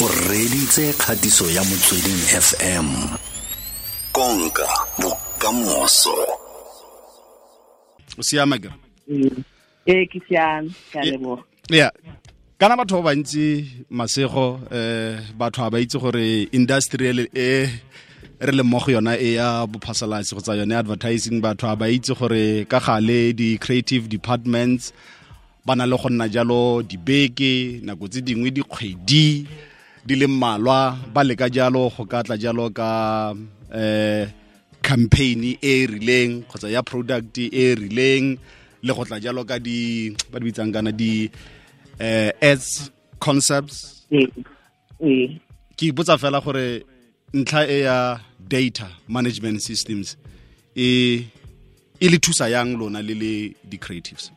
o reditse kgatiso ya motsweding fm konka bokamoso. O siama kere ee ke siame ka a leboga ya. Kana batho ba bantsi masego eh batho ba itse gore industrial e re le mmogo yona e ya bophasalatsi go tsa yone advertising. Batho ba itse gore ka gale di-creative departments ba na le go nna jalo dibeke nako tse dingwe dikgwedi di le mmalwa ba leka jalo go ka tla jalo ka eh campaign e rileng kgotsa ya product e rileng le go tla jalo ka di ba di bitsang kana di eh ads concepts. Ee ee ke ipotsa fela gore ntlha e ya data management systems e e le thusa yang lona le le di-creatives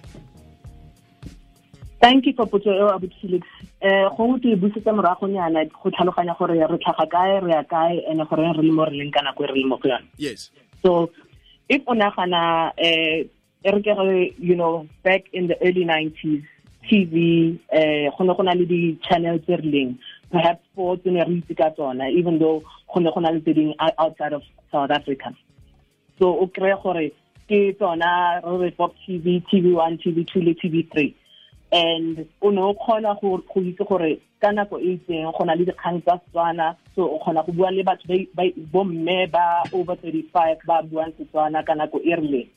thank you for potso eo abuti felix. Um gongwe ke e busetsa morago nyana go tlhaloganya gore re tlhaga kae re ya kae and gore re le mo re leng ka nako e re le mo go yone. Yes. So if o nagana um e re ke re you know back in the early 90s tv um go ne go na le di-channel tse rileng perhaps sports ne re itse ka tsona even though go ne go na le tse dingwe outside of south africa. So o kry gore ke tsona re re tv tv one tv two le tv three and o ne o kgona go itse gore ka nako e itseng go na le dikgang tsa setswana. So o kgona go bua le batho ba- ba- bomme ba over thirty five ba buang setswana ka nako e rileng.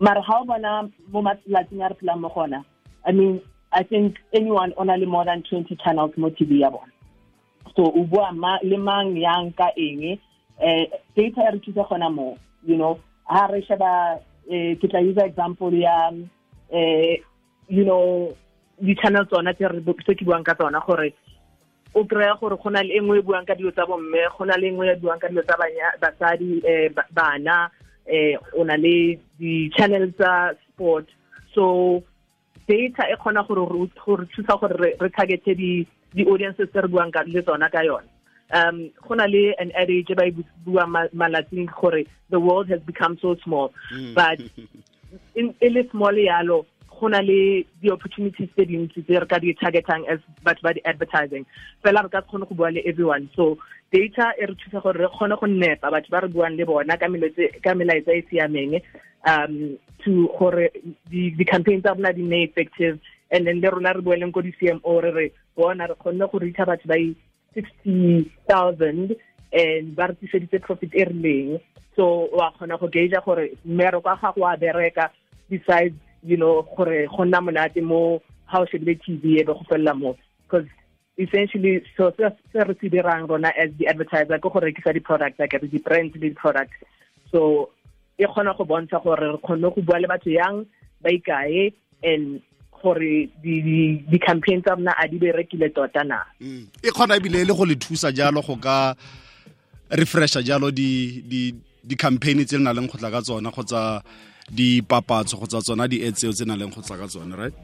Mara ga o bona mo a re phelang mo gona i mean i think anyone o na le more than twenty channels mo tv ya bona. So o bua le mang yang ka eng eh data e re thusa gona mo you know. Ha re sheba eh, ke tla example ya eh you know di-channel tsona tse ke buang ka tsona gore o kry-a gore go na le e nngwe e buang ka dilo tsa bomme go na le e nngwe e buang ka dilo tsa basadi um bana um o na le di-channel tsa sport. So data e kgona gore re- thusa gore re- targete di di-audiences tse re buang le tsona ka yone. Um go na le an adage ba e buang malatsing gore the world has become so small but in e le small yalo go na le di-opportunities tse dintsi tse re ka di targetang as batho ba di-advertising. Fela re ka kgone go bua le everyone. So data e re thusa gore re kgone go nepa batho ba re buang le bona ka melaetsa e siameng um to gore di- di-campaign tsa rona di nne effective. And then le rona re boeleng ko di-cmo re re bona re kgonne go reacha batho ba i-sixty thousand and ba re tiseditse profit e rileng. So wa kgona go gauge gore mmereko wa gago wa bereka besides you know gore go nna monate mo ha o shebile tv e be go felela mo. Because essentially so se re se dirang rona as the advertiser ke go rekisa di-product like di-brand le di-product. So e kgona go bontsha gore re kgonne go bua le batho yang ba ikae and gore di- di- di-campaign tsa rona a di berekile tota na. E kgona ebile e le go le thusa jalo go ka refresha jalo di di di campaign tse le na leng go tla ka tsona kgotsa dipapatso kgotsa tsona di ads tseo tse nang leng go tla ka tsone right?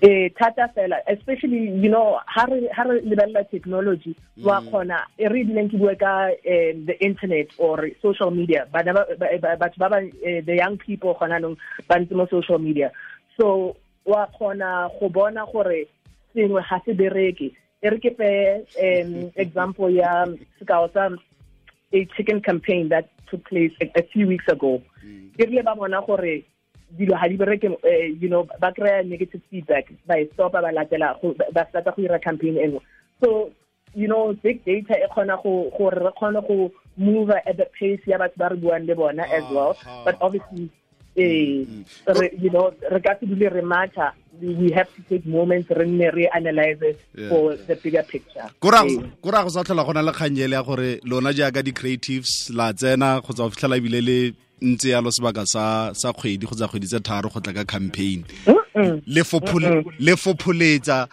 E thata fela especially you know ha re ha re lebelela technology wa kgona e re dileng ke bue ka eh, the internet or social media. Bana batho ba ba eh, the young people gona nong ba ntse mo social media. So wa kgona go bona gore sengwe ga se bereke. E re ke fe um, example ya sekao sa a chicken campaign that took place a, a few weeks ago. E rile ba bona gore dilo ha di bereke eh, you know ba kry negative feedback ba e stopa ba latela ba go ira campaign e so you know big data e kgona go gore re kgone go move at the pace ya batho ba re buang le bona as well. but obviously eh you know re ka se dule re matcha we have to take moments re nne re analyze it Yeah. for the bigger picture. Kora Eh. kora go sa tlhola gona le kganyele ya gore lona jaaka di-creatives la tsena kgotsa go fitlhela ebile le ntse yalo sebaka sa sa kgwedi kgotsa kgwedi tse tharo go tla ka campaign. Le fopholetsa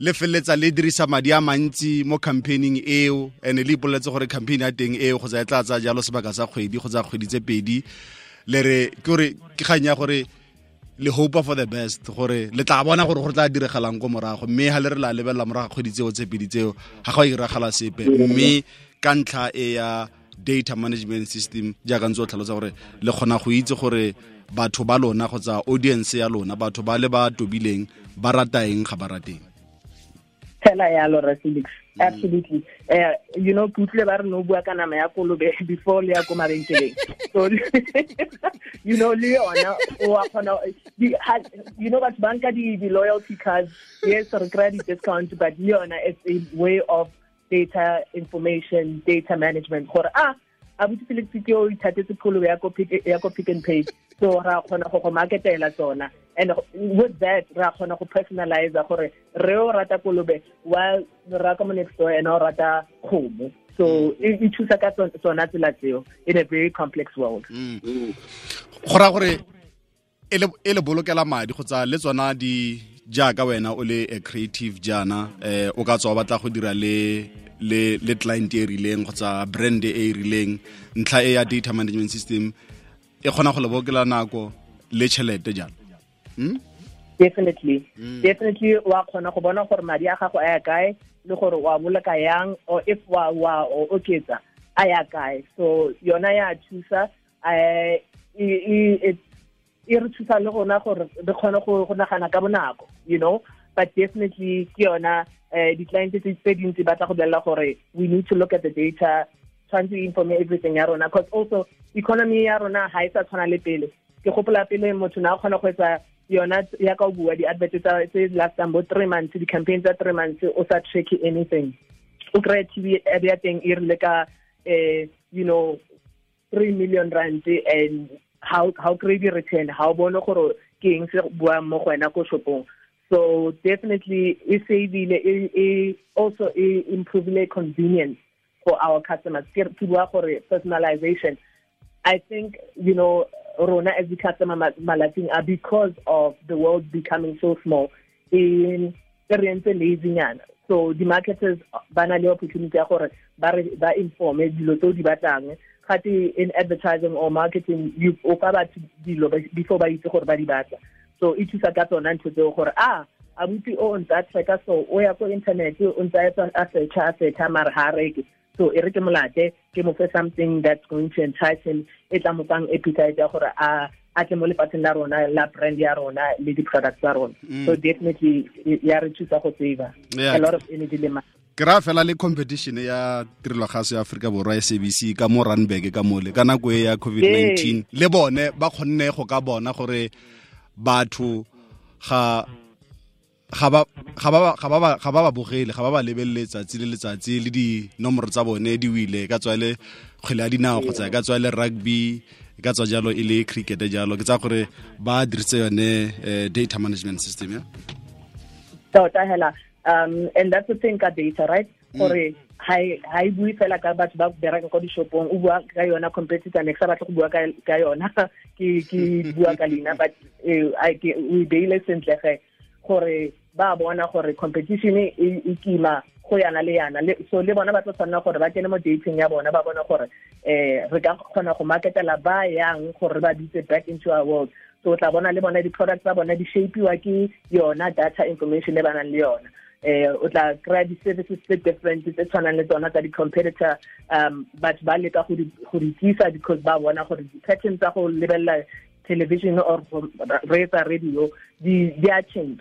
le feleletsa le dirisa madi a mantsi mo campaigning eo and le ipoleletse gore campaign ya teng eo kgotsa e tla tsa jalo sebaka sa kgwedi kgotsa kgwedi tse pedi. Le re ke gore ke kgang ya gore le hope for the best gore le tla bona gore go tla diragalang ko morago. Mme ha le re la lebelela morago kgwedi tseo tse pedi tseo ga go iragala sepe. Mme ka ntlha e ya data management system jaaka ntse o tlhalotsa gore le kgona go itse gore batho ba lona kgotsa audience ya lona batho ba le ba tobileng ba rata eng ga ba rateng fela yalo ra felix absolutely. Uh, you know ke utlwile ba re no bua ka nama ya kolobe before le ya ko mabenkeleng. So you know le yona o a kgona you know batho banka di-loyalty cards. Yes re kry di-discount but le yona it's a way of data information data management. Gore ah abuti felix ke o ithatetse kgolo ya ko Pick n Pay. So ra kgona go go marketela tsona and with that ra kgona go personalize gore re o rata kolobe while ra ka mo next door and o rata kgomo so e thusa ka tsona tsela tseo in a very complex world mm. go ra gore e le bolokela madi go tsa le tsona di jaaka wena o le a creative jana eh o ka tswa batla go dira le le le client e rileng kgotsa brand e e rileng ntlha e ya data management system e kgona go le bokela nako le tšhelete jalo? Definitely. Mm. definitely wa kgona go bona gore madi a gago a ya kae le gore wa boloka yang or if wa wa oketsa a ya kae. So yona ya thusa e re thusa le gona gore re kgone go nagana ka bonako you know? But definitely ke yona uh, di-client tse dintsi ba tla go bolelela gore we need to look at the data trying to inform everything ya rona because also economy ya rona ha e sa tshwana le pele ke gopola pele motho na kgona go etsa yona ya ka o bua di-advert tse lastang bo three months di-campaign tsa three months o sa track anything o kry tv ya teng e rile ka um you know three million rand and how how great return how bone gore ke eng se bua mo go wena ko shopong So definitely, it also improving the convenience for our customers. Personalization. I think, you know, Rona as customer malating are because of the world becoming so small in lazy so the marketers ba na le opportunity ya gore ba informe dilo tse di batlang. Gate in advertising or marketing you o fa batho dilo before ba itse gore ba di batla. So e thusa ka tsona ntho tseo gore ah, a abuti o ntse a so o ya ko internet o ntse a searcha a searcha mare ha reke so e re ke molate ke mo fe something that's going to entice him. E tla mo fang appetite ya gore a a tle mo lefatsheng la rona la brand ya rona le di-products tsa rona. Mm. so definitely ya re thusa go saver a lot of energy le ke ra fela le competition ya tirelwagaso ya aforika borwa sabc ka mo runberg ka mole ka nako e ya covid-19 le bone ba kgonne go ka bona gore batho ga ga ba ba bogele ga ba ba lebelele letsatsi le letsatsi le dinomoro tsa bone di wile. Ka tswa le kgwele ya dinao kgotsa ka tswa le rugby ka tswa jalo e le cricket jalo. Ke tsa gore ba dirise yone uh, data management system ya tota hela um and that's the thing ka data right? Mm. gore ha e bue fela ka batho ba bereka kwa dishopong o bua ka yona competitor next batla go bua ka yona. Ke bua ka lena but uh, we beile sentle ge gore ba bona gore competition e, e kima go yana le yana. So le bona ba tlo tshwanela gore ba kene mo dating ya bona ba bona gore eh re ka kgona go marketela ba yang gore ba bitse back into our world. So tla bona le bona di-products tsa bona di shapiwa ke yona data information e ba nang le yona. Eh o tla kry di-services tse different tse tshwanang le tsona tsa di-competitor um but ba leka go di tlisa because ba bona gore di-pattern tsa go lebelela television or reetsa radio di a change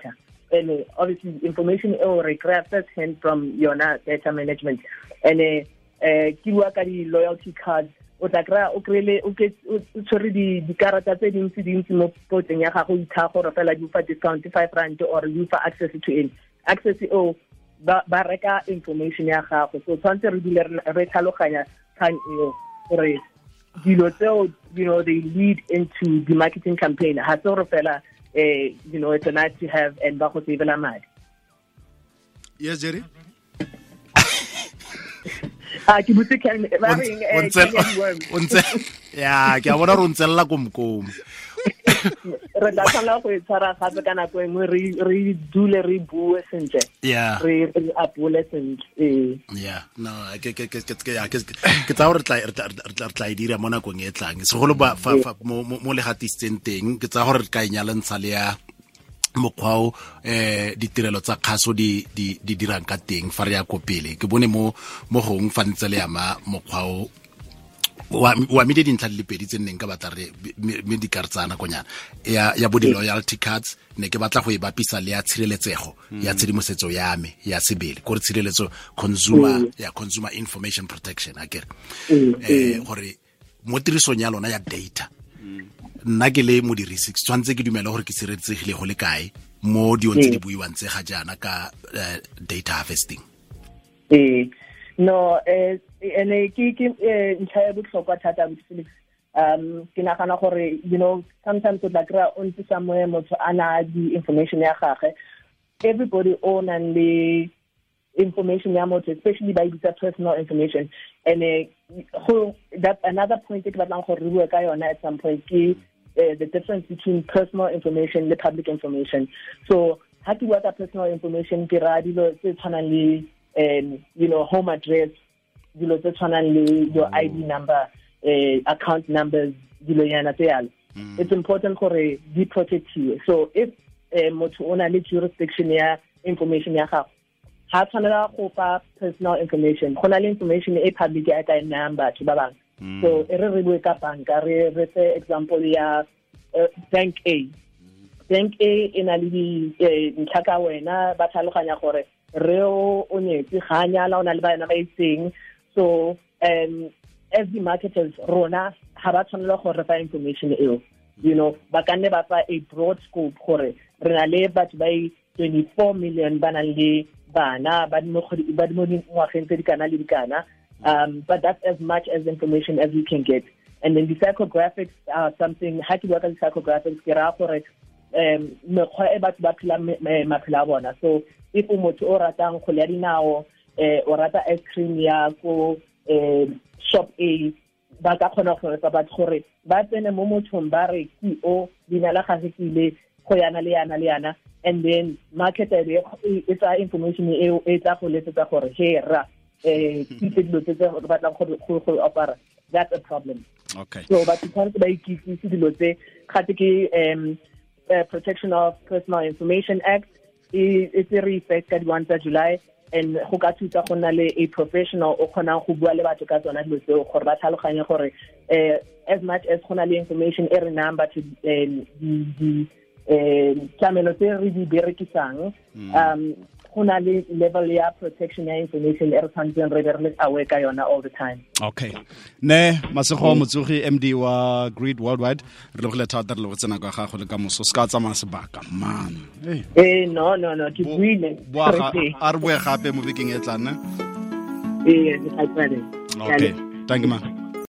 and obviously information e o re kry first hand from yona data management. And eh ke bua ka di-loyalty cards. O tla kry-a o kry-ile o tshwere dikarata tse dintsi dintsi mo poteng ya gago itha gore fela di ufa discount five rand or di ufa access to any. Access o ba reka information ya gago. So tshwanetse re dule re tlhaloganya kgang eo gore dilo tseo you know they lead into the marketing campaign ha se gore fela eh you know it's a nice to have and ba go savela madi. Yes jerry? Ah ke butse can ba reng eh ya ke a bona re o ntselela komkomo re tla tshwanela go e tshwara gape ka nako engwe re dule re bue sentle. Re apole sentle yeah. No ke tsa gore re tla e dira mo nakong e tlang. Segolo mo legatisitseng teng ke tsa gore re ka enyalentsha le ya mokgwa o eh ditirelo tsa kgaso di di di dirang ka teng fa re ya ko pele. Ke bone mo mo gong fa ntse le ama mokgwa o wa mede dintlha di le pedi tse nneng ka batla re me dikartsana tsaya nakonyana ya, ya bo di-loyalty cards ne ke batla go e bapisa le ya tshireletsego ya tshedimosetso ya me ya sebele. Kore tshireletso consumer ya consumer information protection a kere um gore mo tirisong ya lona ya data nna ke le modirisi tshwanetse ke dumela gore ke sireletsegile go le kae mo diong tse di buiwang tse ga jaana ka uh, data harvesting. Ee no eh ene ke ke ntlha ya botlhokwa thata with Felix um ke nagana gore you know sometimes o tla kry-a o ntse somewhere motho a na di information ya gage. Everybody o nang le information ya motho especially by bitsa personal information. And uh, that another point ke batlang gore re bue ka yona at some point ke uh, the difference between personal information le public information. So ha ke bua ka personal information ke ra dilo tse tshwanang le um you know home address dilo tse tshwanang le your id number uh, account numbers dilo yana tse yalo. Mm. it's important gore di protectiwe. So if uh, motho o na le jurisdiction ya information ya gago ha tshwanela go fa personal information. Go na le information e public e ka nnang batho ba bangwe. Mm. so e re re bue ka banka re re fe example ya uh, bank a. Bank a e na le dintlha ka wena ba tlhaloganya gore re o nyetse ga nyala o na le bana ba itseng so um as the marketers rona ha ba tshwanela gore re fa information eo. You know ba ka nne ba fa a broad scope gore re na le batho ba 24 million ba nang le bana ba di mo dingwageng tse di kana le dikana um but that's as much as information as we can get. And then the psychographics are something ha ke bua ka di-psychographics ke raya gore um mekgwa e batho ba phela maphelo a bona. So if o motho o ratang kgole ya dinao eh o rata ice cream ya ko eh shop A ba ka kgona go refa batho gore ba tsene mo mothong ba re ke o dina la gage ke ile go yana le yana le yana. And then marketer e tsa information e e tsa go letsetsa gore he ra eh ke dilo tse re batlang go go opera that's a problem. Okay. So batho tshwanetse ba ikitsise dilo tse gate ke um protection of personal information act. E tsere effect ka di-one tsa july and go ka thusa go nna le a professional o kgonang go bua le batho ka tsona dilo tseo gore ba tlhaloganye gore um as much as go na le information e re nang batho um tlamelo tse re di berekisang um go na le level ya protection ya information e re tshwanetseng re be re le aware ka yona all the time. Okay. Ne masego motsogi md wa Grid Worldwide re lebogile thata re le go tsena kwa gago le ka moso se ka tsamaya sebaka man. Eh no no no ke buile. a re boe gape mo bekeng e tlang ee okay. Thank you man